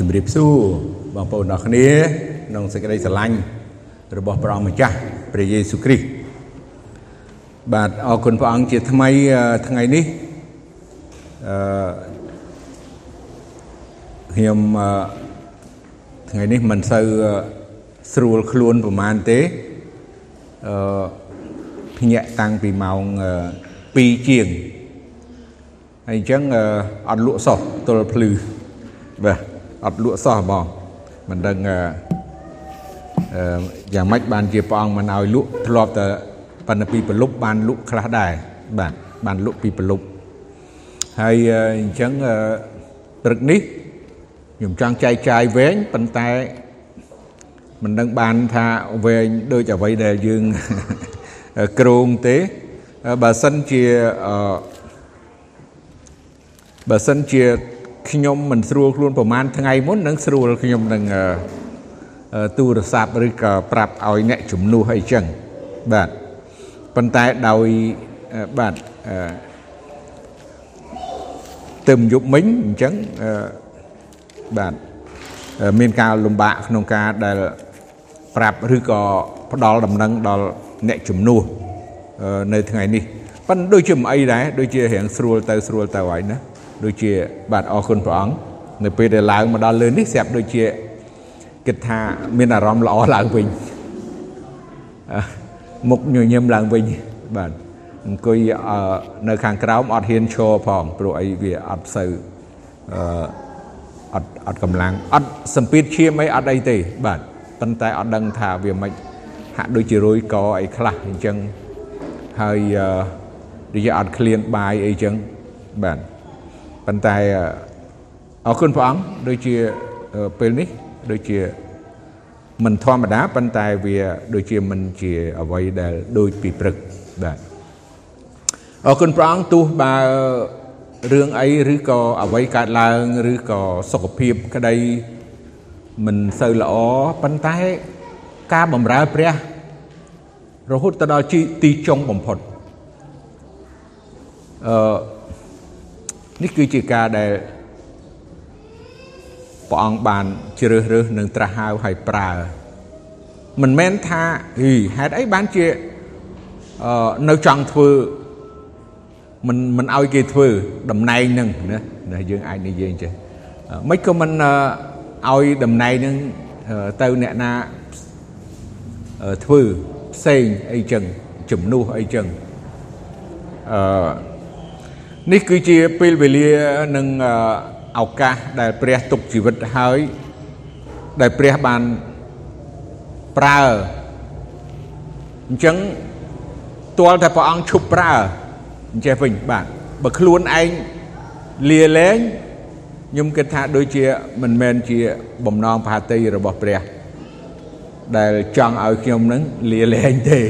ជំរាបសួរបងប្អូនអរគ្នាក្នុងសេចក្តីស្រឡាញ់របស់ព្រះអង្គម្ចាស់ព្រះយេស៊ូវគ្រីស្ទបាទអរគុណព្រះអង្គជាថ្មីថ្ងៃនេះអឺខ្ញុំថ្ងៃនេះមិនសូវស្រួលខ្លួនប្រហែលទេអឺភ្ញាក់តាំងពីម៉ោង2ជាងហើយអញ្ចឹងអត់លក់សោះទល់ភ្លឺបាទ អត់លក់សោះបងមិនដឹងអឺយ៉ាងម៉េចបានជាព្រះអង្គមិនឲ្យលក់ធ្លាប់តែប៉ុន្តែពីប្រលប់បានលក់ខ្លះដែរបាទបានលក់ពីប្រលប់ហើយអញ្ចឹងព្រឹកនេះខ្ញុំចង់ចែកចាយវែងប៉ុន្តែមិនដឹងបានថាវែងដូចអ្វីដែលយើងក្រងទេបើសិនជាអឺបើសិនជា ខ្ញុំមិនស្រួលខ្លួនប្រហែលថ្ងៃមុននឹងស្រួលខ្ញុំនឹងទូរស័ព្ទឬក៏ប្រាប់ឲ្យអ្នកជំនួសអីចឹងបាទប៉ុន្តែដោយបាទទៅយប់មិញអញ្ចឹងបាទមានការលំបាកក្នុងការដែលប្រាប់ឬក៏ផ្ដល់ដំណឹងដល់អ្នកជំនួសនៅថ្ងៃនេះប៉ុន្តែដូចជាមិនអីដែរដូចជារៀងស្រួលទៅស្រួលទៅហើយណា ដូចជាបាទអរគុណព្រះអង្គនៅពេលដែលឡើងមកដល់លើនេះស្រាប់ដូចជាគិតថាមានអារម្មណ៍ល្អឡើងវិញមុខញញឹមឡើងវិញបាទអង្គុយនៅខាងក្រោមអត់ហ៊ានឈរផងព្រោះអីវាអត់សូវអឺអត់អត់កម្លាំងអត់សម្ពាធឈាមអីអត់អីទេបាទប៉ុន្តែអត់ដឹងថាវាមិនហាក់ដូចជារយកអីខ្លះអញ្ចឹងហើយដូចជាអត់ឃ្លានបាយអីចឹងបាទ ប៉ុន្តែអរគុណព្រះអង្គដូចជាពេលនេះដូចជាមិនធម្មតាប៉ុន្តែវាដូចជាមិនជាអ្វីដែលដូចពីព្រឹកបាទអរគុណព្រះអង្គទោះបើរឿងអីឬក៏អ្វីកើតឡើងឬក៏សុខភាពក្តីមិនសូវល្អប៉ុន្តែការបម្រើព្រះរហូតទៅដល់ទីចុងបំផុតអឺ នេះគឺជាការដែលព្រះអង្គបានជ្រើសរើសនិងត្រាស់ហៅឲ្យប្រើមិនមែនថាហីហេតុអីបានជាអឺនៅចង់ធ្វើមិនមិនឲ្យគេធ្វើតំណែងហ្នឹងណាយើងអាចនិយាយចេះមិនក៏មិនឲ្យតំណែងហ្នឹងទៅអ្នកណាធ្វើផ្សេងអីចឹងជំនួសអីចឹងអឺ នេះគឺជាពេលវេលានិងឱកាសដែលព្រះទុកជីវិតហើយដែលព្រះបានប្រើអញ្ចឹងទាល់តែព្រះអង្គឈប់ប្រើអញ្ចេះវិញបាទបើខ្លួនឯងលាលែងខ្ញុំគិតថាដូចជាមិនមែនជាបំណងផាតីរបស់ព្រះ ដែលចង់ឲ្យខ្ញុំនឹងលាលែងទេ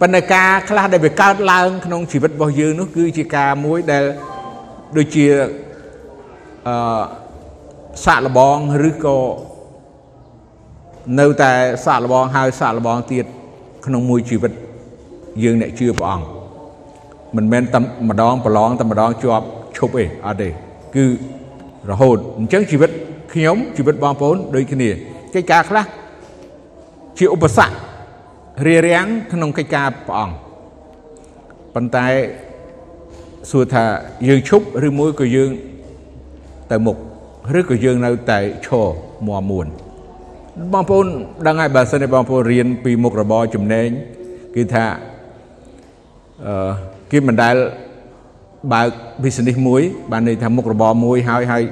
ប៉ុន្តែការខ្លះដែលវាកើតឡើងក្នុងជីវិតរបស់យើងនោះគឺជាការមួយដែលដូចជាអឺសាក់លបងឬក៏នៅតែសាក់លបងហើយសាក់លបងទៀតក្នុងមួយជីវិតយើងអ្នកជឿព្រះអង្គមិនមែនតែម្ដងប្រឡងតែម្ដងជាប់ឈប់ទេអត់ទេគឺរហូតអញ្ចឹងជីវិតខ្ញុំជីវិតបងប្អូនដូចគ្នាកិច្ចការខ្លះជាឧបសគ្គ រារាំងក្នុងកិច្ចការព្រះអង្គប៉ុន្តែសួរថាយើងឈប់ឬមួយក៏យើងទៅមុខឬក៏យើងនៅតែឈរមមួនបងប្អូនដឹងហើយបើសិនជាបងប្អូនរៀនពីមុខរបរចំណេញគឺថាអឺគេមិនដែលបើក business មួយ បានន័យថាមុខរបរមួយហើយហើយ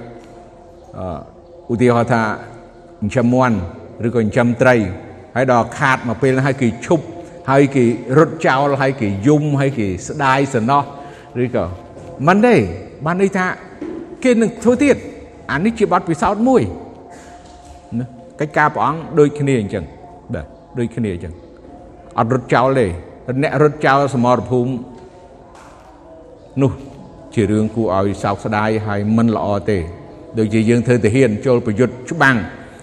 អឺឧទាហរណ៍ថាចិញ្ចឹមមាន់ឬក៏ចិញ្ចឹមត្រី ហើយដល់ខាតមកពេលហើយគេឈប់ហើយគេរត់ចោលហើយគេយំហើយគេស្ដាយសំណោះឬក៏មិនទេបានន័យថាគេនឹងធ្វើទៀតអានេះជាបទពិសោធន៍មួយណាកិច្ចការព្រះអង្គដូចគ្នាអញ្ចឹងបាទដូចគ្នាអញ្ចឹងអត់រត់ចោលទេអ្នករត់ចោលសមរភូមិនោះជារឿងគួរឲ្យសោកស្ដាយហើយមិនល្អទេដូចជាយើងធ្វើទាហានចូលប្រយុទ្ធច្បាំង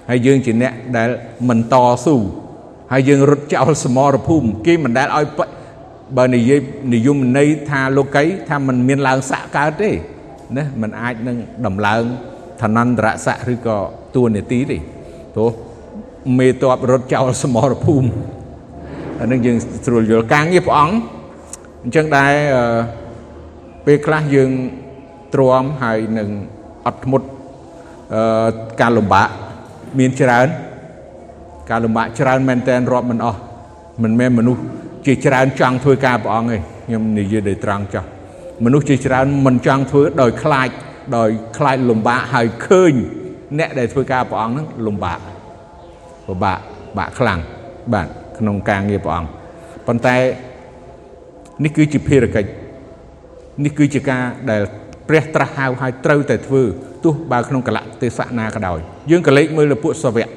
ហើយយើងជាអ្នកដែលមិនតស៊ូ ហើយយើងរត់ចោលសមរភូមិគេមិនដែលឲ្យបើនិយាយនិយមន័យថាលោកីថាมันមានឡើងសាក់កើតទេណាมันអាចនឹងដំឡើង ឋានន្តរស័ក្តិឬក៏ទួនាទីទេព្រោះមេតបរត់ចោលសមរភូមិអានឹងយើងស្រួលយល់ការងារព្រះអង្គអញ្ចឹងដែរពេលខ្លះយើងទ្រាំហើយនឹងអត់ធ្មត់អឺការលំបាកមានច្រើន ការលំបាកច្រើនមែនតែនរាប់មិនអស់មិនមែនមនុស្សជាច្រើនចង់ធ្វើការព្រះអង្គទេខ្ញុំនិយាយដោយត្រង់ចោះមនុស្សជាច្រើនមិនចង់ធ្វើដោយខ្លាចដោយខ្លាចលំបាកហើយឃើញអ្នកដែលធ្វើការព្រះអង្គហ្នឹងលំបាកពិបាកបាក់ខ្លាំងបាទក្នុងការងារព្រះអង្គប៉ុន្តែនេះគឺជាភារកិច្ចនេះគឺជាការដែលព្រះត្រាស់ហៅឲ្យត្រូវតែធ្វើទោះបើក្នុងកលៈទេសៈណាក៏ដោយយើងក៏លេចមើលលើពួកសាវក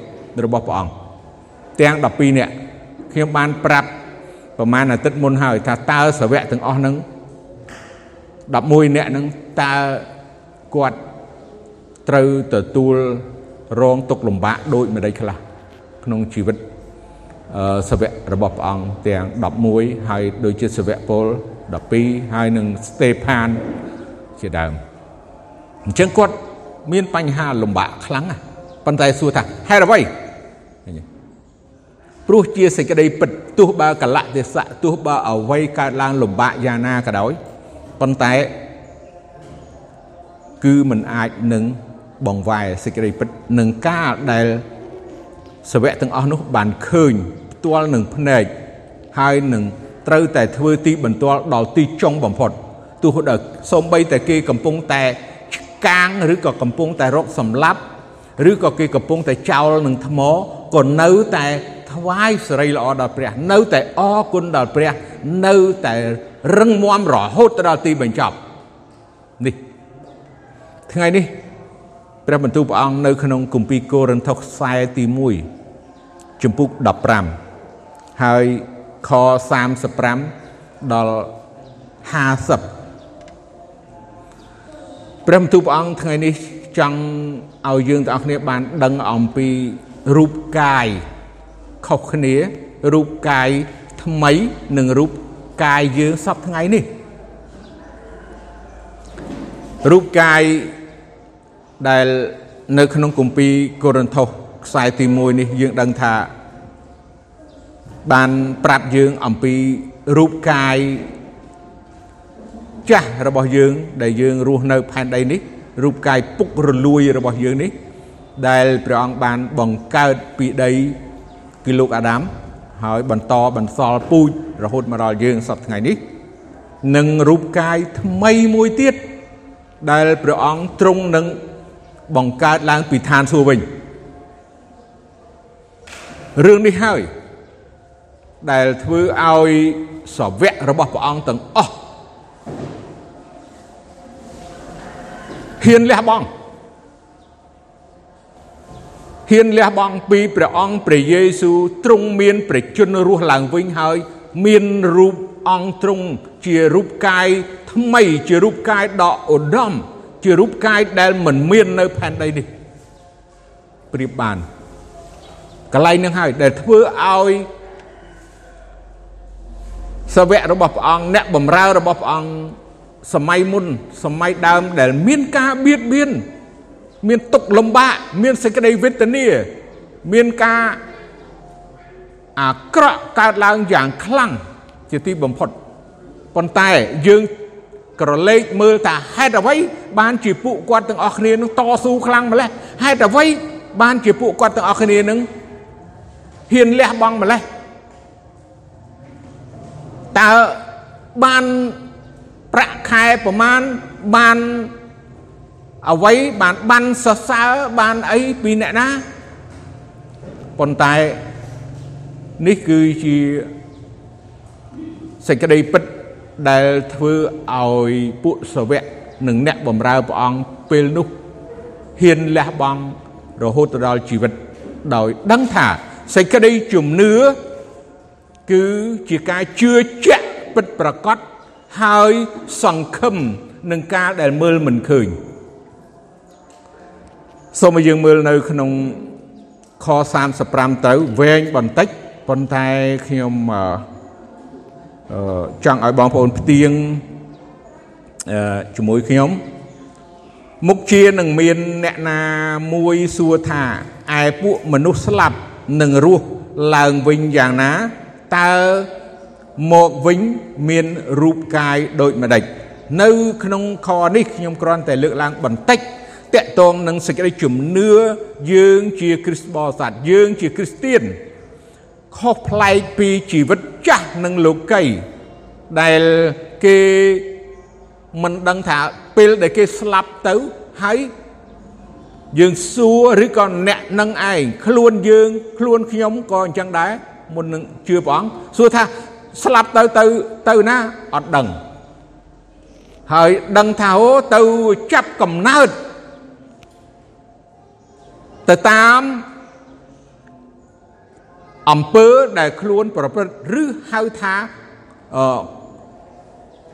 របស់ព្រះអង្គ ទាំង12នាក់ខ្ញុំបានប្រាប់ប្រហែលអាទិត្យមុនហើយថាតើសាវកទាំងអស់ហ្នឹង11នាក់ហ្នឹងតើគាត់ត្រូវទទួលរងទុកលំបាកដូចម្ដេចខ្លះក្នុងជីវិតសាវករបស់ព្រះអង្គទាំង11ហើយដូចជាសាវកពល12ហើយនឹងស្តេផានជាដើមអញ្ចឹងគាត់មានបញ្ហាលំបាកខ្លាំងណាស់ប៉ុន្តែសួរថាហេតុអ្វី ព្រោះជាសេចក្តីពិតទោះបើកលៈទេសៈទោះបើអ្វីកើតឡើងលំបាកយ៉ាងណាក៏ដោយប៉ុន្តែគឺมันអាចនឹងបងវាយសេចក្តីពិតនឹងការដែលសាវកទាំងអស់នោះបានឃើញផ្ទាល់នឹងភ្នែកហើយនឹងត្រូវតែធ្វើទីបន្ទាល់ដល់ទីចុងបំផុតទោះដល់សូម្បីតែគេកំពុងតែឆ្កាងឬក៏កំពុងតែរកសម្លាប់ឬក៏គេកំពុងតែចោលនឹងថ្មក៏នៅតែ ថ្វាយសេរីល្អដល់ព្រះ នៅតែអរគុណដល់ព្រះនៅតែរឹងមាំរហូតដល់ទីបញ្ចប់នេះថ្ងៃនេះព្រះបន្ទូលព្រះអង្គនៅក្នុងគម្ពីរកូរិនថូសខ្សែទី1ជំពូក15ហើយខ35ដល់50ព្រះបន្ទូលព្រះអង្គថ្ងៃនេះចង់ឲ្យយើងទាំងអស់គ្នាបានដឹងអំពីរូបកាយ ខុសគ្នារូបកាយថ្មីនិងរូបកាយយើងសពថ្ងៃនេះរូបកាយដែលនៅក្នុងគម្ពីរកូរិនថូសខ្សែទី1នេះយើងដឹងថាបានប្រាប់យើងអំពីរូបកាយចាស់របស់យើង ដែលយើងរស់នៅផែនដីនេះរូបកាយពុករលួយរបស់យើងនេះ ដែលព្រះអង្គបានបង្កើតពីដី គឺលោកអាដាមហើយបន្តបន្សល់ពូជរហូតមកដល់យើងសប្តាហ៍ថ្ងៃនេះនឹងរូបកាយថ្មីមួយទៀតដែលព្រះអង្គទ្រង់នឹងបង្កើតឡើងពីឋានសួគ៌វិញរឿងនេះហើយដែលធ្វើឲ្យសវៈរបស់ព្រះអង្គទាំងអស់ហ៊ានលះបង់ ហ៊ានលះបង់ពីព្រះអង្គព្រះយេស៊ូវទ្រង់មានព្រះជន្មរស់ឡើងវិញហើយ មានរូបអង្គទ្រង់ជារូបកាយថ្មីជារូបកាយដ៏ឧត្តមជារូបកាយដែលមិនមាននៅផែនដីនេះប្រៀបបានកន្លែងនឹងហើយដែលធ្វើឲ្យសាវករបស់ព្រះអង្គអ្នកបម្រើរបស់ព្រះអង្គសម័យមុនសម័យដើមដែលមានការបៀតបៀន មានទុក្ខលំបាកមានសេចក្តីវេទនាមានការអាក្រក់កើតឡើងយ៉ាងខ្លាំងជាទីបំផុតប៉ុន្តែយើងក្រឡេកមើលថាហេតុអ្វី បានជាពួកគាត់ទាំងអស់គ្នានឹងតស៊ូខ្លាំងម្ល៉េះហេតុអ្វី បានជាពួកគាត់ទាំងអស់គ្នានឹងហ៊ានលះបង់ម្ល៉េះតើបានប្រាក់ខែប្រមាណបាន អ្វីបានបានសរសើរបានអីពីអ្នកណាប៉ុន្តែនេះគឺជាសេចក្តីពិតដែលធ្វើឲ្យពួកសាវកនិងអ្នកបម្រើព្រះអង្គពេលនោះហ៊ានលះបង់រហូតដល់ជីវិតដោយដឹងថាសេចក្តីជំនឿគឺជាការជឿជាក់ពិតប្រាកដហើយសង្ឃឹមនឹងការដែលមើលមិនឃើញ សូមឲ្យយើងមើលនៅក្នុងខ35ទៅវែងបន្តិចប៉ុន្តែខ្ញុំចង់ឲ្យបងប្អូនផ្ទៀងជាមួយខ្ញុំមុខជានឹងមានអ្នកណាមួយសួរថាឯពួកមនុស្សស្លាប់នឹងរស់ឡើងវិញយ៉ាងណាតើមកវិញមានរូបកាយដូចម្ដេចនៅក្នុងខនេះខ្ញុំគ្រាន់តែលើកឡើងបន្តិច តកតងនឹងសេចក្តីជំនឿយើងជាគ្រិស្តបរិស័ទយើងជាគ្រីស្ទៀនខុសប្លែកពីជីវិតចាស់និងលោកីដែលគេមិនដឹងថាពេលដែលគេស្លាប់ទៅហើយយើងសួរឬក៏អ្នកនឹងឯងខ្លួនយើងខ្លួនខ្ញុំក៏អញ្ចឹងដែរមុននឹងជឿព្រះអង្គសួរថាស្លាប់ទៅទៅទៅណាអត់ដឹងហើយដឹងថាអូទៅចាប់កំណើត ទៅតាមអំពើដែលខ្លួនប្រព្រឹត្តឬហៅថាអឺ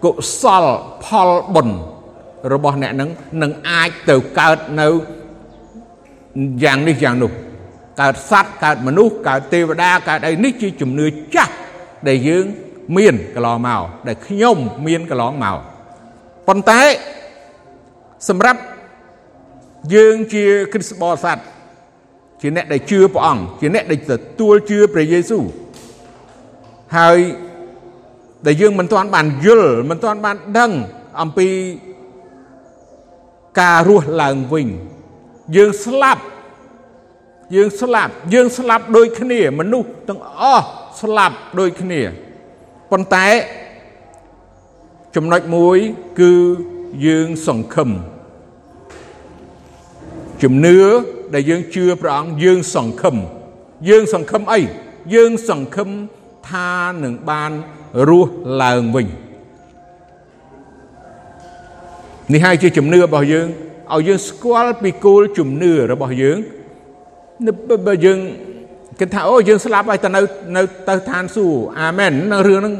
កុសលផលបុណ្យរបស់អ្នកនឹងនឹងអាចទៅកើតនៅយ៉ាងនេះយ៉ាងនោះកើតសត្វកើតមនុស្សកើតទេវតាកើតអីនេះជាជំនឿចាស់ដែលយើងមានកន្លងមកដែលខ្ញុំមានកន្លងមកប៉ុន្តែសម្រាប់យើងជាគ្រិស្តបរិស័ទ ជាអ្នកដែលជឿព្រះអង្គជាអ្នកដែលទទួលជឿព្រះយេស៊ូវហើយដែលយើងមិនទាន់បានយល់មិនទាន់បានដឹងអំពីការរស់ឡើងវិញយើងស្លាប់យើងស្លាប់យើងស្លាប់ដូចគ្នា មនុស្សទាំងអស់ស្លាប់ដូចគ្នាប៉ុន្តែចំណុចមួយគឺយើងសង្ឃឹមជំនឿ ដែលយើងជឿព្រះអង្គយើងសង្ឃឹមយើងសង្ឃឹមអីយើងសង្ឃឹមថានឹងបានរស់ឡើងវិញនេះហើយជាជំនឿរបស់យើងឲ្យយើងស្គាល់ពីគោលជំនឿរបស់យើងបើយើងគិតថាអូយើងស្លាប់ហើយទៅនៅនៅទៅឋានសួគ៌អាមែននៅរឿងហ្នឹង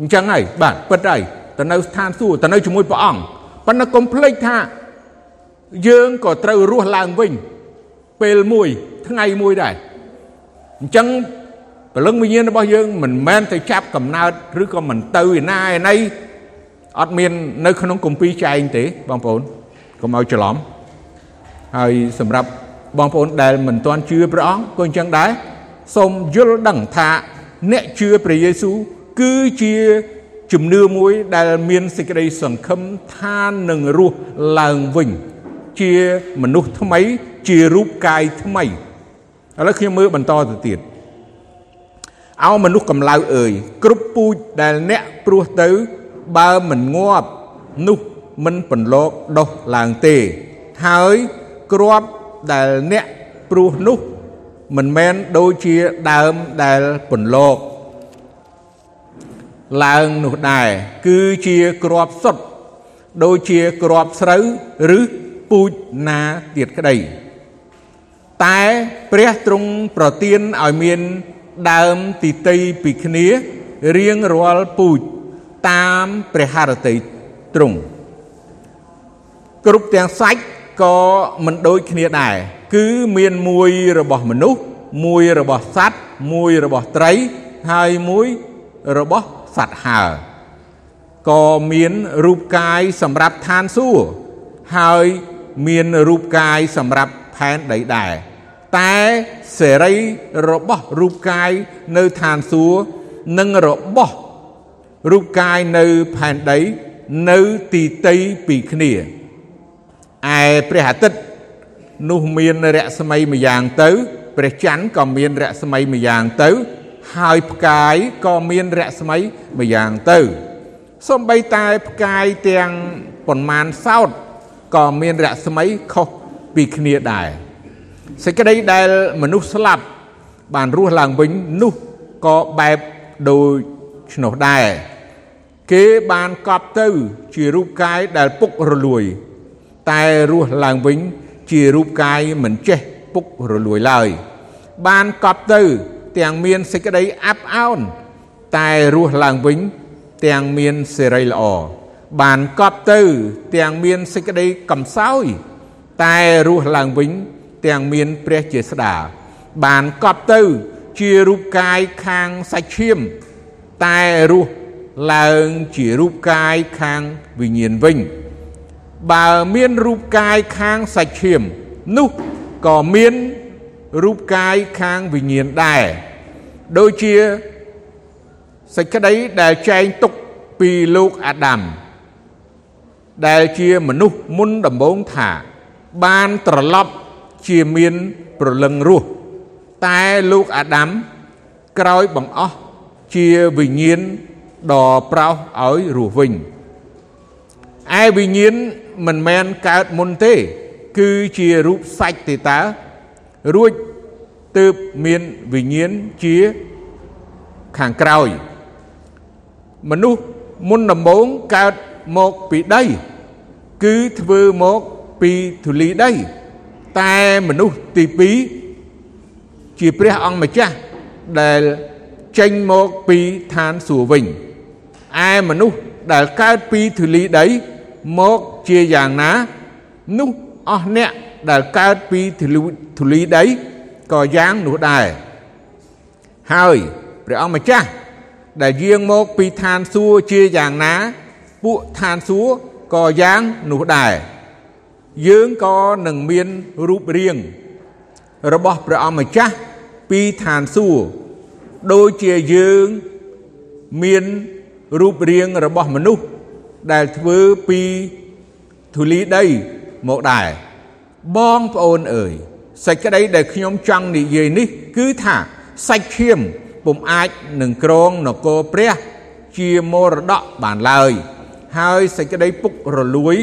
អញ្ចឹងហើយបាទពិតហើយទៅនៅឋានសួគ៌ទៅនៅជាមួយព្រះអង្គប៉ុន្តែកុំភ្លេចថាយើងក៏ត្រូវរស់ឡើងវិញ ពេលមួយថ្ងៃមួយដែរអញ្ចឹងព្រលឹងវិញ្ញាណរបស់យើងមិនមែនទៅចាប់កំណើតឬក៏មិនទៅឯណាឯណីអត់មាននៅក្នុងគម្ពីរចែងទេបងប្អូនកុំឲ្យច្រឡំហើយសម្រាប់បងប្អូនដែលមិនទាន់ជឿព្រះអង្គក៏អញ្ចឹងដែរសូមយល់ដឹងថាអ្នកជឿព្រះយេស៊ូវគឺជាជំនឿមួយដែលមានសេចក្តីសង្ឃឹមថានឹងរស់ឡើងវិញ ជាមនុស្សថ្មី ជារូបកាយថ្មីឥឡូវខ្ញុំមើលបន្តទៅទៀតអោមនុស្សកំឡៅអើយគ្រប់ពូជដែលអ្នកព្រោះទៅបើមិនងាប់នោះមិនពន្លកដោះឡើងទេ ហើយគ្រាប់ដែលអ្នកព្រោះនោះ មិនមែនដូចជាដើមដែលពន្លកឡើងនោះដែរគឺជាគ្រាប់សុទ្ធដូចជាគ្រាប់ស្រូវឬ ពូជណាទៀតក្តី តែព្រះទ្រង់ប្រទានឲ្យមានដើមទីតីពីគ្នារៀងរាល់ពូជតាមព្រះハរតីទ្រង់គ្រប់ទាំងសាច់ក៏មិនដូចគ្នាដែរគឺមានមួយរបស់មនុស្សមួយរបស់សត្វមួយរបស់ត្រីហើយមួយរបស់សត្វហើក៏មានរូបកាយសម្រាប់ឋានសួគ៌ហើយ មានរូបកាយសម្រាប់ផែនដីដែរតែសេរីរបស់រូបកាយនៅឋានសួគ៌និងរបស់រូបកាយនៅផែនដីនៅទីតីពីគ្នាឯព្រះអាទិត្យនោះមានរស្មីម្យ៉ាងទៅព្រះច័ន្ទក៏មានរស្មីម្យ៉ាងទៅ ហើយផ្កាយក៏មានរស្មីម្យ៉ាងទៅសំបីតែផ្កាយទាំងប៉ុន្មានសោត ក៏មានរស្មីខុសពីគ្នាដែរសេចក្តីដែលមនុស្សស្លាប់បានរស់ឡើងវិញនោះក៏បែបដូចឆ្នោះដែរគេបានកប់ទៅជារូបកាយដែលពុករលួយ តែរស់ឡើងវិញជារូបកាយមិនចេះពុករលួយឡើយ បានកប់ទៅទាំងមានសេចក្តីអាប់អោនតែរស់ឡើងវិញទាំងមានសេរីល្អ បានកប់ទៅ ទាំងមានសេចក្តីកំសោយ តែរស់ឡើងវិញ ទាំងមានព្រះជាស្ដាបានកប់ទៅជារូបកាយខាងសាច់ឈាម តែរស់ឡើងជារូបកាយខាងវិញ្ញាណវិញ បើមានរូបកាយខាងសាច់ឈាម នោះក៏មានរូបកាយខាងវិញ្ញាណដែរដូចជាសេចក្តីដែលចែងទុកពីលោកអាដាម ដែលជាមនុស្សមុនដំបូងថា បានត្រឡប់ជាមានប្រលឹងរស់តែលោកអាដាមក្រោយបង្អស់ជាវិញ្ញាណដ៏ប្រោសឲ្យរស់វិញឯវិញ្ញាណមិនមែនកើតមុនទេ គឺជារូបសាច់ទេតើរួចទើបមានវិញ្ញាណជាខាងក្រោយ មនុស្សមុនដំបូងកើត មកពីដី គឺធ្វើមកពីធូលីដី តែមនុស្សទី2ជាព្រះអង្គម្ចាស់ដែលចេញមកពីឋានសួគ៌វិញឯមនុស្សដែលកើតពីធូលីដីមកជាយ៉ាងណានោះអស់អ្នកដែលកើតពីធូលីដីក៏យ៉ាងនោះដែរហើយព្រះអង្គម្ចាស់ដែលយាងមកពីឋានសួគ៌ជាយ៉ាងណា ពួកឋានសួគ៌ក៏យ៉ាងនោះដែរយើងក៏នឹងមានរូបរាង របស់ព្រះអង្គម្ចាស់ពីឋានសួគ៌ដូចជាយើងមានរូបរាងរបស់មនុស្សដែលធ្វើពីធូលីដីមកដែរបងប្អូនអើយសេចក្តីដែលខ្ញុំចង់និយាយនេះ គឺថាសាច់ឈាមពុំអាចនឹងក្រងនគរព្រះ ជាមរតកបានឡើយ ហើយសេចក្តីពុករលួយ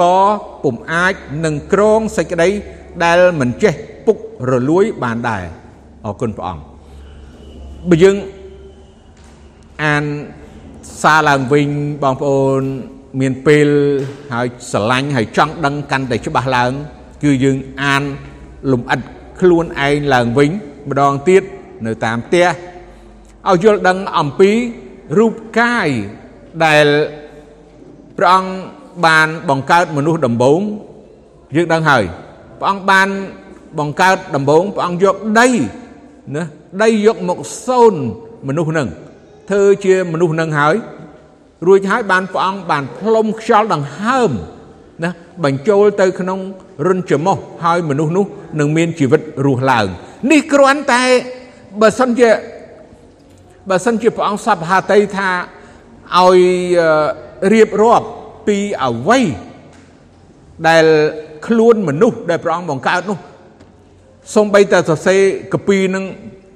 ក៏ពុំអាចនឹងក្រងសេចក្តីដែលមិនចេះពុករលួយបានដែរអរគុណព្រះអង្គបើយើងអានសារឡើងវិញបងប្អូនមានពេលហើយស្រឡាញ់ហើយចង់ដឹងកាន់តែច្បាស់ឡើង គឺយើងអានលំអិតខ្លួនឯងឡើងវិញម្ដងទៀតនៅតាមផ្ទះឲ្យយល់ដឹងអំពីរូបកាយដែល ព្រះអង្គបានបង្កើតមនុស្សដំបូងយើងដឹងហើយព្រះអង្គបានបង្កើតដំបូងព្រះអង្គយកដីណាដីយកមកសូនមនុស្សនឹងធ្វើជាមនុស្សនឹងហើយរួចហើយបានព្រះអង្គបានផ្លុំខ្យល់ដង្ហើមណាបញ្ចូលទៅក្នុងរុនច្រមុះហើយមនុស្សនោះនឹងមានជីវិតរស់ឡើងនេះគ្រាន់តែបើសិនជាបើសិនជាព្រះអង្គសពហាតីថាឲ្យ រៀបរាប់ពីអវ័យដែលខ្លួនមនុស្សដែលព្រះអង្គបង្កើតនោះសំបីតែសរសេរកពីនឹង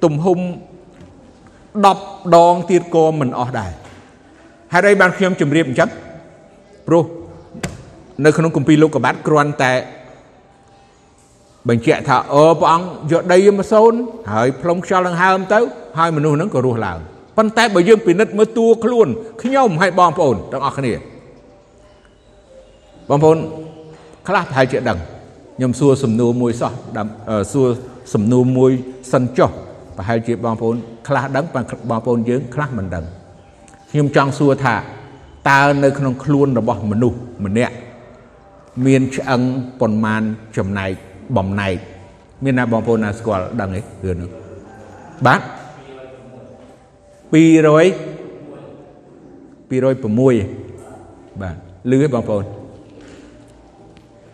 ទំហំ10ដងទៀតក៏មិនអស់ដែរហេតុអីបានខ្ញុំជម្រាបអញ្ចឹងព្រោះនៅក្នុងគម្ពីរលោកកបាត់គ្រាន់តែបញ្ជាក់ថាអឺព្រះអង្គយកដីមកសូនហើយផ្លុំខ្យល់ដង្ហើមទៅ ហើយមនុស្សហ្នឹងក៏រស់ឡើង ប៉ុន្តែបើយើងពិនិត្យមើលតួខ្លួនខ្ញុំហើយបងប្អូនទាំងអស់គ្នាបងប្អូនខ្លះប្រហែលជាដឹងខ្ញុំសួរសំណួរមួយសោះសួរសំណួរមួយសិនចុះប្រហែលជាបងប្អូនខ្លះដឹងបងប្អូនយើងខ្លះមិនដឹងខ្ញុំចង់សួរថាតើនៅក្នុងខ្លួនរបស់មនុស្សម្នាក់មានឆ្អឹងប៉ុន្មានចំណែកបំណែកមានណាបងប្អូនណាស្គាល់ដឹងទេរឿងនោះបាទ 200 206បាទលឺទេបងប្អូន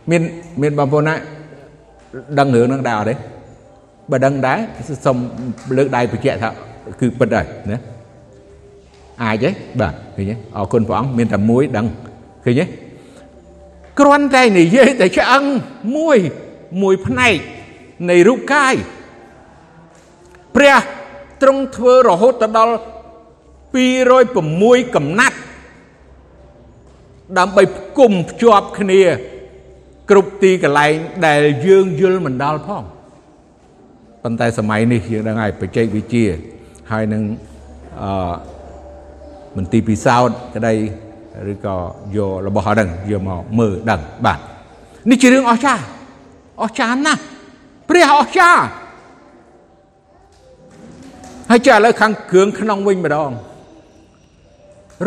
មានមានបងប្អូនណាដឹងរឿងហ្នឹងដែរអត់ទេបើដឹងដែរសូមលើកដៃបញ្ជាក់ថាគឺពិតហើយណាអាចទេបាទឃើញទេអរគុណព្រះអង្គមានតែមួយដឹងឃើញទេគ្រាន់តែនិយាយតែឆ្អឹងមួយមួយផ្នែកនៃរូបកាយព្រះ ទ្រង់ធ្វើរហូតទៅដល់206កំណាត់ដើម្បីផ្គុំភ្ជាប់គ្នា គ្រប់ទីកន្លែងដែលយើងយល់មិនដល់ផងប៉ុន្តែសម័យនេះយើងដឹងហើយបច្ចេកវិទ្យាហើយនឹងអឺមន្ទីរពិសោធន៍ក្តីឬក៏យករបស់ហ្នឹងយកមកមើលដឹងបាទនេះជារឿងអស្ចារ្យអស្ចារ្យណាស់ព្រះអស្ចារ្យ ហើយចាឥឡូវខាងគ្រឿងក្នុងវិញម្ដង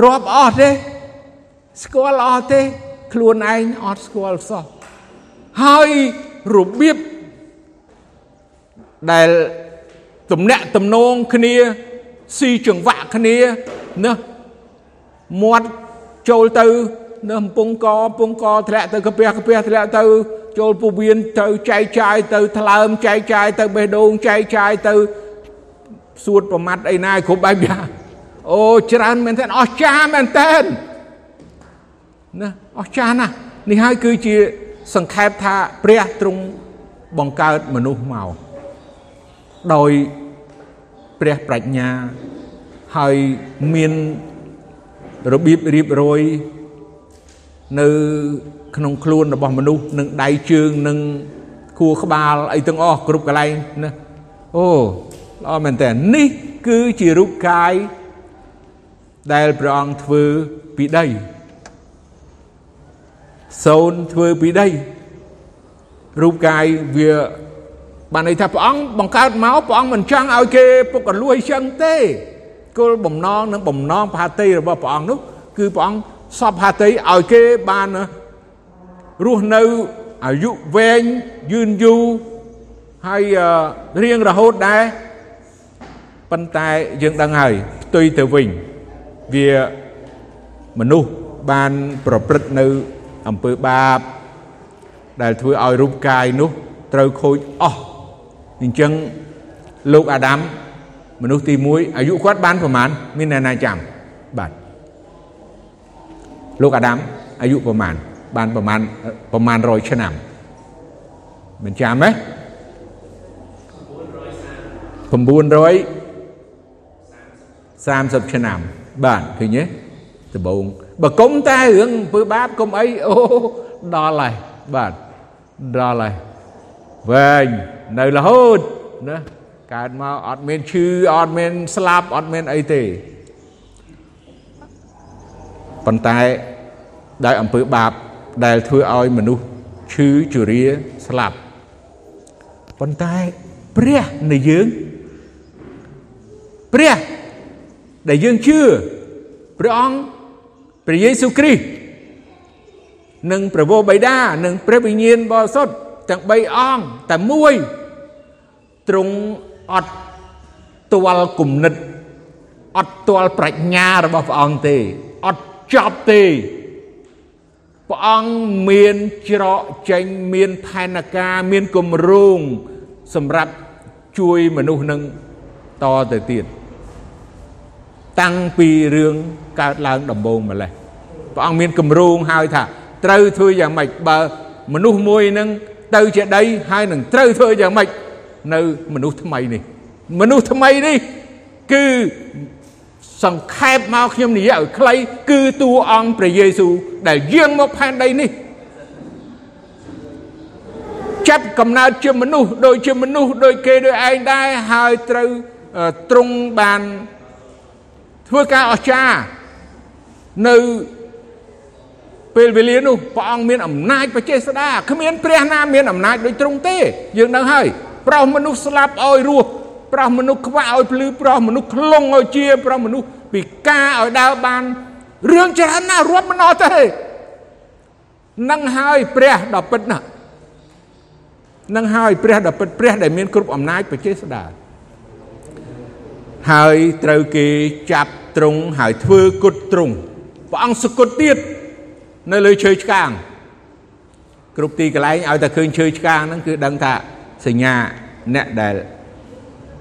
រាប់អស់ទេស្គាល់អស់ទេ ខ្លួនឯងអត់ស្គាល់សោះហើយរបៀបដែលទំនាក់ទំនងគ្នាស៊ីចង្វាក់គ្នាណាមាត់ចូលទៅនៅកំពង់កកំពង់កធ្លាក់ទៅកាពះកាពះធ្លាក់ទៅចូលពោះវៀនទៅចែកចាយទៅថ្លើមចែកចាយទៅបេះដូងចែកចាយទៅ សួតប្រមាត់អីណាគ្រប់បែបយ៉ាងអូច្រើនមែនទែនអស្ចារ្យមែនទែនណាអស្ចារ្យណាស់នេះហើយគឺជាសង្ខេបថាព្រះទ្រង់បង្កើតមនុស្សមកដោយព្រះប្រាជ្ញាហើយមានរបៀបរៀបរយនៅក្នុងខ្លួនរបស់មនុស្សនឹងដៃជើងនឹងខួរក្បាលអីទាំងអស់គ្រប់កន្លែងណាអូ ល្អមែនតើនេះគឺជារូបកាយដែលព្រះអង្គធ្វើពីដីសូនធ្វើពីដីរូបកាយវាបានន័យថាព្រះអង្គបង្កើតមកព្រះអង្គមិនចង់ឲ្យគេពុកកលួយចឹងទេគោលបំណងនិងបំណងផាតីរបស់ព្រះអង្គនោះគឺព្រះអង្គសពផាតីឲ្យគេបានរស់នៅអាយុវែងយឺនយូរហើយរៀងរហូតដែរ ប៉ុន្តែយើងដឹងហើយផ្ទុយទៅវិញវាមនុស្សបានប្រព្រឹត្តនៅអំពើបាប ដែលធ្វើឲ្យរូបកាយនោះត្រូវខូចអស់អញ្ចឹងលោកអាដាមមនុស្សទី1អាយុគាត់បានប្រមាណមានអ្នកណាចាំបាទលោកអាដាមអាយុប្រមាណបានប្រមាណប្រមាណ100ឆ្នាំមិនចាំទេ930 ឆ្នាំបាទឃើញទេដំបងបើគុំតែរឿងអំពើបាបគុំអីអូដល់ហើយបាទដល់ហើយវែងនៅរហូតណាកើតមកអត់មានឈឺអត់មានស្លាប់អត់មានអីទេប៉ុន្តែដោយអំពើបាបដែលធ្វើឲ្យមនុស្សឈឺជរាស្លាប់ប៉ុន្តែព្រះនៃយើងព្រះ ដែលយើងជឿព្រះអង្គព្រះយេស៊ូវគ្រីស្ទនិងព្រះវរបិតានិងព្រះវិញ្ញាណបរិសុទ្ធទាំង3អង្គតែមួយទ្រង់អត់ទាល់គុណិតអត់ទាល់ប្រាជ្ញារបស់ព្រះអង្គទេអត់ចប់ទេព្រះអង្គមានច្រកចេញមានផែនការមានគម្រោងសម្រាប់ជួយមនុស្សនឹងតទៅទៀត តាំងពីរឿងកើតឡើងដំបូងម្លេះព្រះអង្គមានគម្រោងហើយថាត្រូវធ្វើយ៉ាងម៉េចបើមនុស្សមួយនឹងទៅជាដីហើយនឹងត្រូវធ្វើយ៉ាងម៉េចនៅមនុស្សថ្មីនេះ មនុស្សថ្មីនេះគឺសង្ខេបមកខ្ញុំនិយាយឲ្យខ្លីគឺតួអង្គព្រះយេស៊ូវដែលយាងមកផែនដីនេះចាប់កំណើតជាមនុស្សដូចជាមនុស្សដូចគេដូចឯងដែរហើយត្រូវទ្រង់បាន ធ្វើការអស្ចារ្យនៅពេលវេលានោះព្រះអង្គមានអំណាចបច្ចេស្តាគ្មានព្រះណាមានអំណាចដូចទ្រង់ទេយើងដឹងហើយប្រោសមនុស្សស្លាប់ឲ្យរស់ប្រោសមនុស្សខ្វាក់ឲ្យភ្លឺប្រោសមនុស្សខ្លងឲ្យជាប្រោសមនុស្សពិការឲ្យដើរបានរឿងច្រើនណាស់រាប់មិនអស់ទេនឹងហើយព្រះដ៏ពិតណាស់នឹងហើយព្រះដ៏ពិតព្រះដែលមានគ្រប់អំណាចបច្ចេស្តាហើយត្រូវគេចាប់ ទ្រង់ហើយធ្វើគុតទ្រង់ព្រះអង្គសគុតទៀតនៅលើឈើឆ្កាងគ្រប់ទីកន្លែងឲ្យតែឃើញឈើឆ្កាងហ្នឹងគឺដឹងថាសញ្ញាអ្នកដែល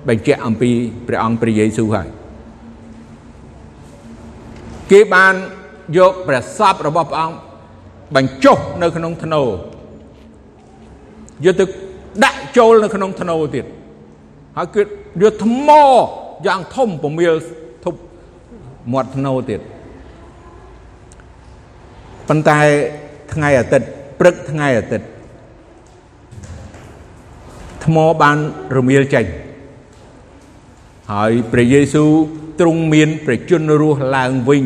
បញ្ជាក់អំពីព្រះអង្គព្រះយេស៊ូវហើយគេបានយកព្រះសពរបស់ព្រះអង្គបញ្ចុះនៅក្នុងធ្នូយកទៅដាក់ចូលនៅក្នុងធ្នូទៀតហើយគឺយកថ្មយ៉ាងធំពមៀលធប់ មាត់ធ្នូទៀតប៉ុន្តែថ្ងៃអាទិត្យព្រឹកថ្ងៃអាទិត្យថ្មបានរមៀលចេញហើយព្រះយេស៊ូវទ្រង់មានប្រជញ្ញរស់ឡើងវិញ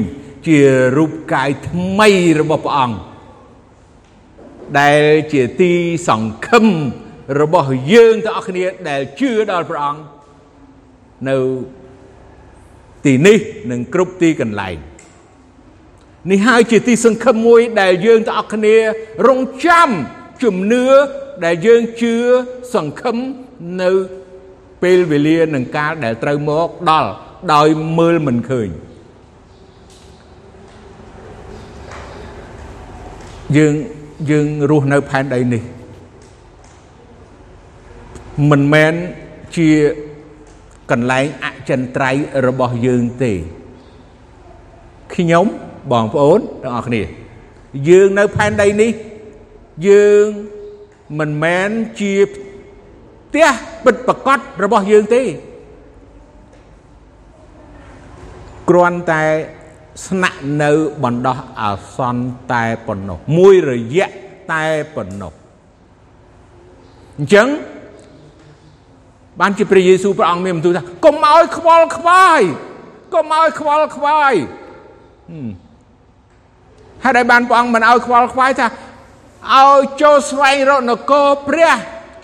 ជារូបកាយថ្មីរបស់ព្រះអង្គដែលជាទីសង្ឃឹមរបស់យើងទាំងអស់គ្នាដែលជឿដល់ព្រះអង្គនៅ ទីនេះនិងគ្រប់ទីកន្លែងនេះហើយជាទីសង្ឃឹមមួយដែលយើងទាំងអស់គ្នារងចាំជំនឿដែលយើងជឿសង្ឃឹមនៅពេលវេលានឹងកាលដែលត្រូវមកដល់ដោយមើលមិនឃើញយើងយើងរស់នៅផែនដីនេះមិនមែនជាកន្លែងអ ចិន្ត្រៃយ៍របស់យើងទេខ្ញុំបងប្អូនទាំងអស់គ្នា យើងនៅផែនដីនេះ យើងមិនមែនជាផ្ទះពិតប្រកបរបស់យើងទេគ្រាន់តែស្នាក់នៅបណ្ដោះអាសន្នតែប៉ុណ្ណោះមួយរយៈតែប៉ុណ្ណោះអញ្ចឹង បានជាព្រះយេស៊ូវព្រះអង្គមានបន្ទូលថាកុំឲ្យខ្វល់ខ្វាយកុំឲ្យខ្វល់ខ្វាយហើយដែលបានព្រះអង្គមិនឲ្យខ្វល់ខ្វាយថាឲ្យចូលស្វែងរកនគរព្រះ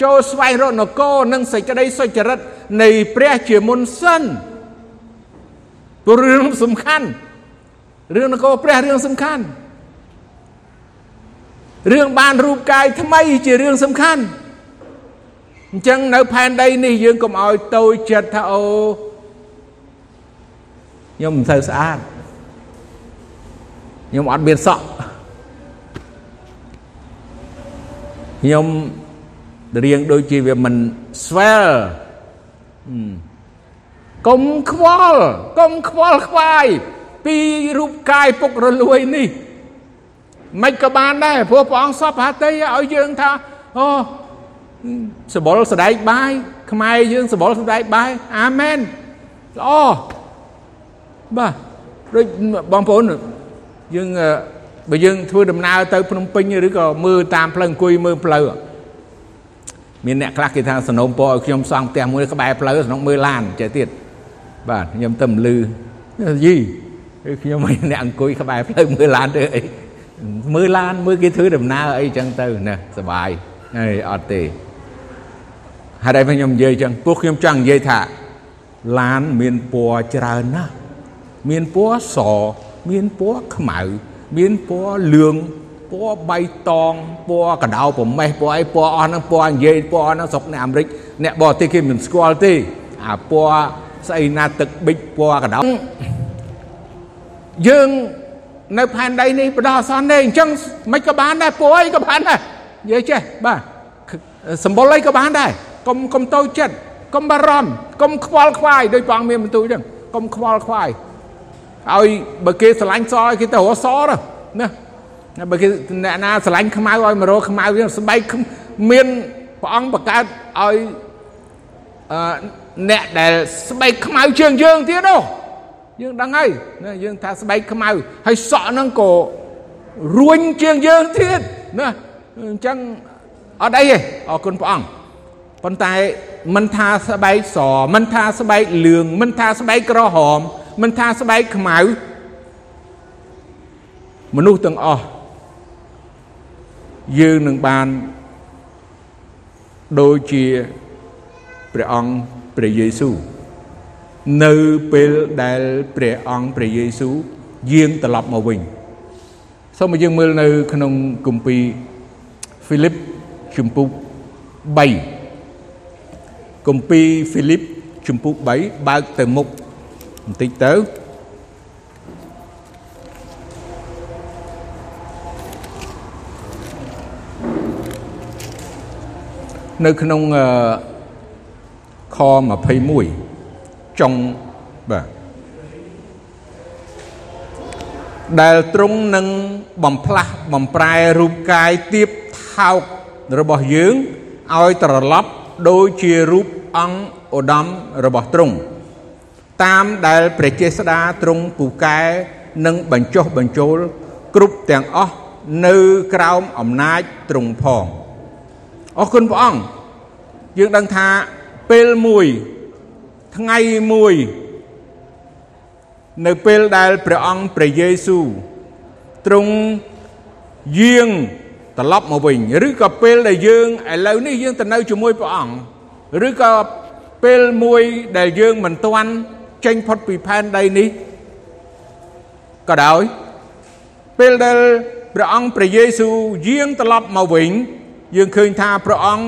ចូលស្វែងរកនគរនិងសេចក្តីសុចរិតនៃព្រះជាមុនសិនព្រោះរឿងសំខាន់រឿងនគរព្រះរឿងសំខាន់រឿងបានរូបកាយថ្មីជារឿងសំខាន់ អញ្ចឹងនៅផែនដីនេះយើងកុំឲ្យតូចចិត្តថាអូខ្ញុំមិនសូវស្អាតខ្ញុំអត់មានសក់ខ្ញុំរៀងដូចជាវាមិនស្វែលកុំខ្វល់កុំខ្វល់ខ្វាយពីរូបកាយពុករលួយនេះមិនក៏បានដែរព្រោះព្រះអង្គសពហតិឲ្យយើងថាអូ សបល់សដែកបាយខ្មែរយើងសបល់សដែកបាយអាមែនល្អបាទដូចបងប្អូនយើងបើយើងធ្វើដំណើរទៅភ្នំពេញឬក៏មើលតាមផ្លូវអង្គុយមើលផ្លូវមានអ្នកខ្លះគេថាสนុំពរឲ្យខ្ញុំសង់ផ្ទះមួយក្បែរផ្លូវស្នុកមើលឡានចេះទៀតបាទខ្ញុំទៅលឺយីខ្ញុំអ្នកអង្គុយក្បែរផ្លូវមើលឡានទៅអីមើលឡានមើលគេធ្វើដំណើរអីចឹងទៅណាសបាយហើយអត់ទេ ហើយតែខ្ញុំនិយាយចឹងពួកខ្ញុំចង់និយាយថាឡានមានពណ៌ច្រើនណាស់មានពណ៌សមានពណ៌ខ្មៅ មានពណ៌លឿងពណ៌បៃតងពណ៌កដៅប្រមេះពណ៌អីពណ៌អស់ហ្នឹងពណ៌និយាយពណ៌ហ្នឹងស្រុកអ្នកអាមេរិកអ្នកបរទេសគេមិនស្គាល់ទេអាពណ៌ស្អីណាទឹកប៊ិចពណ៌កដៅយើងនៅផែនដីនេះបដោះអសន្នទេអញ្ចឹងមិនក៏បានដែរពណ៌អីក៏បានដែរនិយាយចេះបាទសម្បុរអីក៏បានដែរ កុំកុំតូចចិត្តកុំបារម្ភកុំខ្វល់ខ្វាយដោយព្រះអង្គមានបន្ទូលអញ្ចឹងកុំខ្វល់ខ្វាយឲ្យបើគេស្រឡាញ់សឲ្យគេទៅរកសទៅណាបើគេអ្នកណាស្រឡាញ់ខ្មៅឲ្យមករកខ្មៅយើងស្បែកមានព្រះអង្គបង្កើតឲ្យអឺអ្នកដែលស្បែកខ្មៅជាងយើងទៀតនោះយើងដឹងហើយណាយើងថាស្បែកខ្មៅហើយសក់ហ្នឹងក៏រួញជាងយើងទៀតណាអញ្ចឹងអត់អីទេអរគុណព្រះអង្គ ប៉ុន្តែមិនថាស្បែកសមិនថាស្បែកលឿងមិនថាស្បែកក្រហម មិនថាស្បែកខ្មៅមនុស្សទាំងអស់យើងនឹងបានដូចជាព្រះអង្គព្រះយេស៊ូវនៅពេលដែលព្រះអង្គព្រះយេស៊ូវយាងត្រឡប់មកវិញសូមយើងមើលនៅក្នុងគម្ពីរហ្វីលីបជំពូក3 គម្ពីរហ្វីលីបជំពូក3បើកទៅមុខបន្តិចទៅនៅក្នុងខ21ចុងបាទដែលទ្រង់នឹងបំផ្លាស់បំប្រែរូបកាយទៀបថោករបស់យើងឲ្យត្រឡប់ ដូចជារូបអង្គឧត្តមរបស់ទ្រង់តាមដែលព្រះចេស្តាទ្រង់ពូកែនឹងបញ្ចុះបញ្ចូលគ្រប់ទាំងអស់នៅក្រោមអំណាចទ្រង់ផងអរគុណព្រះអង្គយើងដឹងថាពេលមួយថ្ងៃមួយនៅពេលដែលព្រះអង្គព្រះយេស៊ូវទ្រង់យាង ត្រឡប់មកវិញឬក៏ពេលដែលយើងឥឡូវនេះយើងទៅនៅជាមួយព្រះអង្គឬក៏ពេលមួយដែលយើងមិនទាន់ចេញផុតពីផែនដីនេះក៏ដោយពេលដែលព្រះអង្គព្រះយេស៊ូវយាងត្រឡប់មកវិញយើងឃើញថាព្រះអង្គ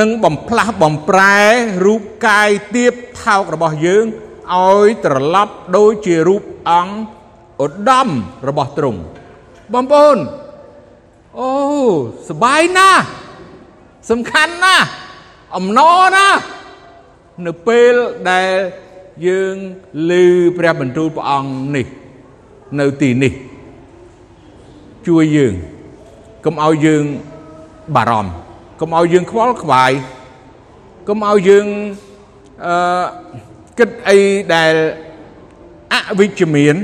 នឹងបំផ្លាស់បំប្រែរូបកាយទៀបថោករបស់យើងឲ្យត្រឡប់ដូចជារូបអង្គឧត្តមរបស់ទ្រង់បងប្អូន អូសបាយណាស់សំខាន់ណាស់អំណរណាស់នៅពេលដែលយើងឮព្រះបន្ទូលព្រះអង្គនេះនៅទីនេះជួយយើងកុំឲ្យយើងបារម្ភកុំឲ្យយើងខ្វល់ខ្វាយកុំឲ្យយើងអឺគិតអីដែលអវិជ្ជមាន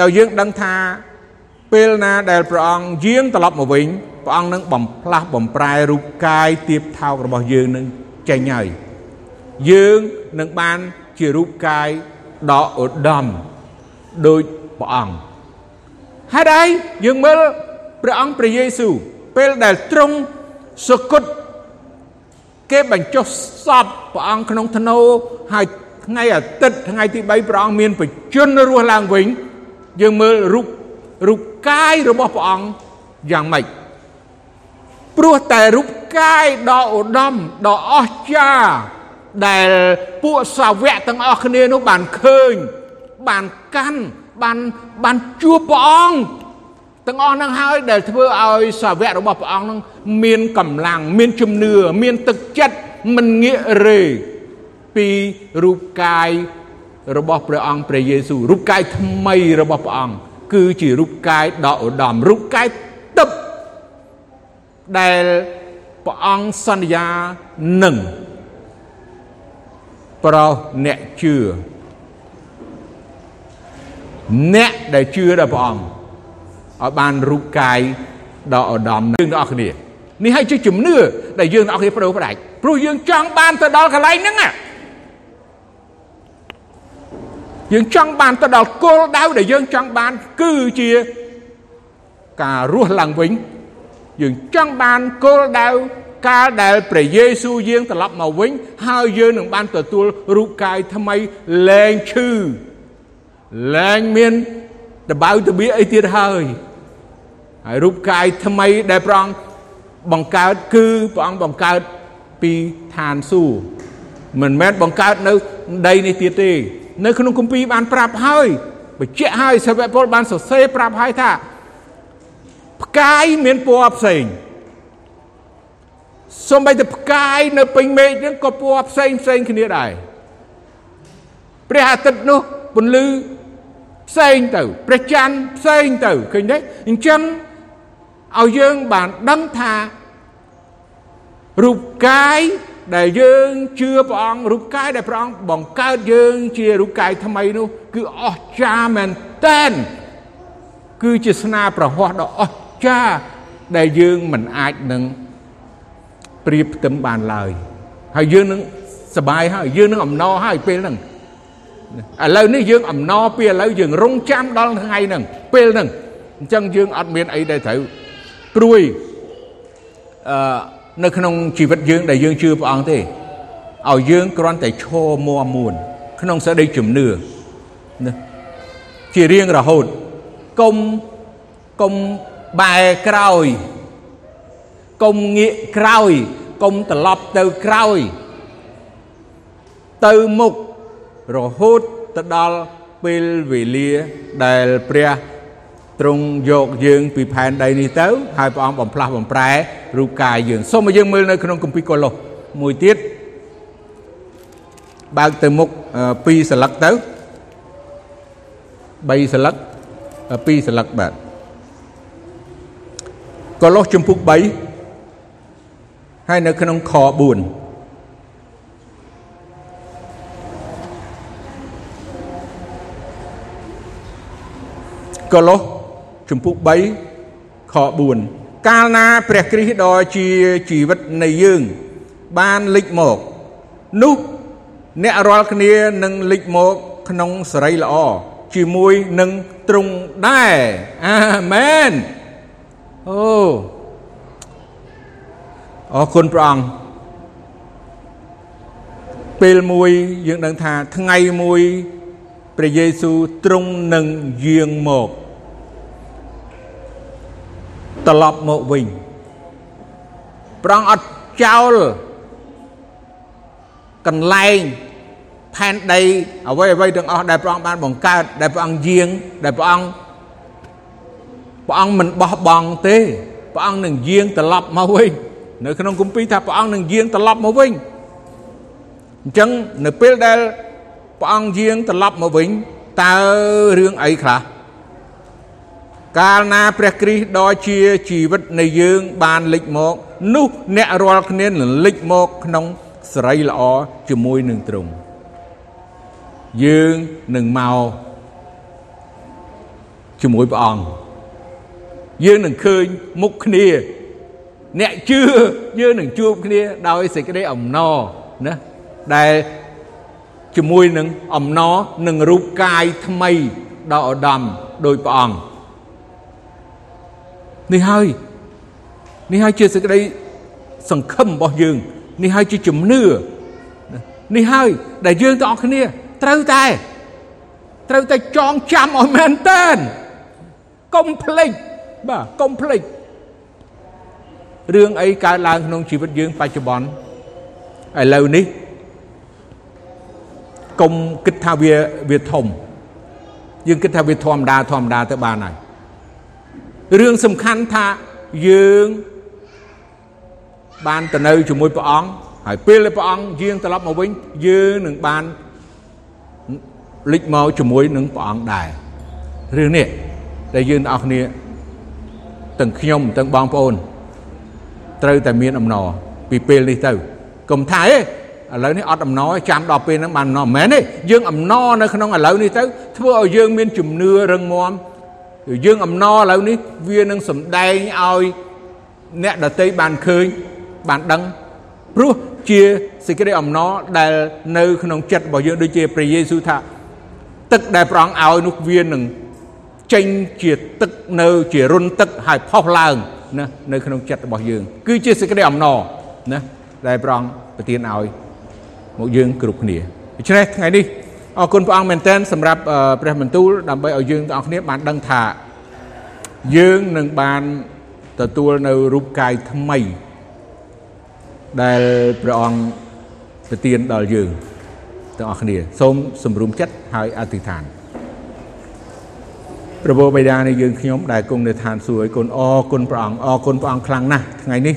ដែលយើងដឹងថា ពេលណាដែលព្រះអង្គយាងត្រឡប់មកវិញព្រះអង្គនឹងបំផ្លាស់បំប្រែរូបកាយទៀបថោករបស់យើងនឹងចេញហើយយើងនឹងបានជារូបកាយដ៏ឧត្តមដោយព្រះអង្គហេតុអីយើងមើលព្រះអង្គព្រះយេស៊ូវពេលដែលទ្រង់សគត់គេបញ្ចុះសពព្រះអង្គក្នុងធ្នូហើយថ្ងៃអាទិត្យថ្ងៃទី3ព្រះអង្គមានបជនរស់ឡើងវិញយើងមើលរូបរូប កាយរបស់ព្រះអង្គយ៉ាងម៉េចព្រោះតែរូបកាយដ៏ឧត្តមដ៏អស្ចារ្យដែលពួកសាវកទាំងអស់គ្នានោះបានឃើញបានកាន់បានបានជួបព្រះអង្គទាំងអស់នឹងហើយដែលធ្វើឲ្យសាវករបស់ព្រះអង្គនឹងមានកម្លាំងមានជំនឿមានទឹកចិត្តមិនងាករេពីរូបកាយរបស់ព្រះអង្គព្រះយេស៊ូវរូបកាយថ្មីរបស់ព្រះអង្គ គឺជារូបកាយដ៏ឧត្តមរូបកាយទឹកដែលព្រះអង្គសន្យានឹងប្រោសអ្នកជឿអ្នកដែលជឿដល់ព្រះអង្គឲ្យបានរូបកាយដ៏ឧត្តមយើងទាំងអស់គ្នានេះហើយជាជំនឿដែលយើងទាំងអស់គ្នាប្រោសផ្ដាច់ព្រោះយើងចង់បានទៅដល់កន្លែងហ្នឹង យើងចង់បានទៅដល់គោលដៅដែលយើងចង់បានគឺជាការរស់ឡើងវិញយើងចង់បានគោលដៅកាលដែលព្រះយេស៊ូវយាងត្រឡប់មកវិញហើយយើងនឹងបានទទួលរូបកាយថ្មីលែងឈឺលែងមានដបៅតបៀអីទៀតហើយហើយរូបកាយថ្មីដែលព្រះអង្គបង្កើតគឺព្រះអង្គបង្កើតពីឋានសួគ៌មិនមែនបង្កើតនៅដីនេះទៀតទេ នៅក្នុងគម្ពីរបានប្រាប់ហើយបញ្ជាក់ហើយសាវកពលបានសរសេរប្រាប់ហើយថាផ្កាយមានពណ៌ផ្សេងសូម្បីតែផ្កាយនៅពេញមេឃហ្នឹងក៏ពណ៌ផ្សេងផ្សេងគ្នាដែរព្រះអាទិត្យនោះពន្លឺផ្សេងទៅព្រះច័ន្ទផ្សេងទៅឃើញទេអញ្ចឹងឲ្យយើងបានដឹងថារូបកាយ ដែលយើងជឿព្រះអង្គរូបកាយដែលព្រះអង្គបង្កើតយើងជារូបកាយថ្មីនោះគឺអស្ចារ្យមែនតែនគឺជាស្នាប្រហោះដ៏អស្ចារ្យដែលយើងមិនអាចនឹងប្រៀបផ្ទឹមបានឡើយហើយយើងនឹងសបាយហើយយើងនឹងអំណរហើយពេលហ្នឹងឥឡូវនេះយើងអំណរពីឥឡូវយើងរងចាំដល់ថ្ងៃហ្នឹងពេលហ្នឹងអញ្ចឹងយើងអត់មានអីដែលត្រូវព្រួយអឺ នៅក្នុងជីវិតយើងដែលយើងជឿព្រះអង្គទេឲ្យយើងគ្រាន់តែឈរមួមួន ក្នុងសេចក្តីជំនឿណាជារៀងរហូតកុំកុំបែរក្រោយកុំងាកក្រោយកុំត្រឡប់ទៅក្រោយ ទៅមុខរហូតទៅដល់ពេលវេលាដែលព្រះ ទ្រង់យកយើងពីផែនដីនេះទៅហើយព្រះអង្គបំផ្លាស់បំប្រែរូបកាយយើងសូមឲ្យយើងមើលនៅក្នុងគម្ពីរកូឡូសមួយទៀតបើកទៅមុខ2សន្លឹកទៅ3សន្លឹក2សន្លឹកបាទកូឡូសជំពូក3ហើយនៅក្នុងខ4កូឡូស ជំពូក3ខ4កាលណាព្រះគ្រីស្ទដ៏ជាជីវិតនៃយើង បានលេចមកនោះអ្នករាល់គ្នានឹងលេចមកក្នុងសេរីល្អជាមួយនឹងទ្រង់ដែរអាមែនអូអរគុណព្រះអង្គពេលមួយយើងដឹងថាថ្ងៃមួយព្រះយេស៊ូវទ្រង់នឹងយាងមក ត្រឡប់មកវិញព្រះអង្គអត់ចោលកន្លែងផែនដីអ្វីអ្វីទាំងអស់ដែលព្រះអង្គបានបង្កើតដែលព្រះអង្គយាងដែលព្រះអង្គព្រះអង្គមិនបោះបង់ទេព្រះអង្គនឹងយាងត្រឡប់មកវិញនៅក្នុងគម្ពីរថាព្រះអង្គនឹងយាងត្រឡប់មកវិញអញ្ចឹងនៅពេលដែលព្រះអង្គយាងត្រឡប់មកវិញតើរឿងអីខ្លះ កាលណាព្រះគ្រីស្ទដ៏ជាជីវិតនៃយើងបានលេចមកនោះអ្នករាល់គ្នានឹងលេចមកក្នុងសេរីល្អជាមួយនឹងទ្រង់យើងនឹងមកជាមួយព្រះអង្គយើងនឹងឃើញមុខគ្នា អ្នកជឿយើងនឹងជួបគ្នាដោយសេចក្តីអំណរណាដែលជាមួយនឹងអំណរនឹងរូបកាយថ្មីដ៏ឧត្តមដោយព្រះអង្គ នេះហើយនេះហើយជាសេចក្តីសង្ឃឹមរបស់យើង នេះហើយជាជំនឿនេះហើយដែលយើងទាំងអស់គ្នាត្រូវតែត្រូវតែចងចាំឲ្យមែនតើកុំភ្លេចបាទកុំភ្លេចរឿងអីកើតឡើងក្នុងជីវិតយើងបច្ចុប្បន្នឥឡូវនេះកុំគិតថាវាវាធំយើងគិតថាវាធម្មតាធម្មតាទៅបានហើយ រឿងសំខាន់ថាយើងបានទៅនៅជាមួយព្រះអង្គហើយពេលដែលព្រះអង្គយាងត្រឡប់មកវិញយើងនឹងបានលេចមកជាមួយនឹងព្រះអង្គដែររឿងនេះដែលយើងទាំងអស់គ្នាទាំងខ្ញុំទាំងបងប្អូនត្រូវតែមានអំណរពីពេលនេះទៅកុំថាទេឥឡូវនេះអត់អំណរចាំដល់ពេលហ្នឹងបានអំណរមិនមែនទេយើងអំណរនៅក្នុងឥឡូវនេះទៅធ្វើឲ្យយើងមានជំនឿរឹងមាំ យើងអំណរឥឡូវនេះវានឹងសំដែងឲ្យអ្នកដតីបានឃើញបានដឹងព្រោះជាសេចក្តីអំណរដែលនៅក្នុងចិត្តរបស់យើងដូចជាព្រះយេស៊ូវថា ទឹកដែលព្រះអង្គឲ្យនោះវានឹងចេញជាទឹកនៅជារុនទឹកហើយផុសឡើងណានៅក្នុងចិត្តរបស់យើង គឺជាសេចក្តីអំណរណាដែលព្រះអង្គប្រទានឲ្យមកយើងគ្រប់គ្នាដូច្នេះថ្ងៃនេះ អរគុណព្រះអង្គមែនទែនសម្រាប់ព្រះបន្ទូលដើម្បីឲ្យយើងទាំងអស់គ្នាបានដឹងថាយើងនឹងបានទទួលនៅរូបកាយថ្មី ដែលព្រះអង្គប្រទានដល់យើងទាំងអស់គ្នា សូមសម្រុំចិត្តហើយអធិដ្ឋានព្រះបិតានៃយើងខ្ញុំដែលគង់នៅឋានសួគ៌ឲ្យគុណអរគុណព្រះអង្គអរគុណព្រះអង្គខ្លាំងណាស់ថ្ងៃនេះ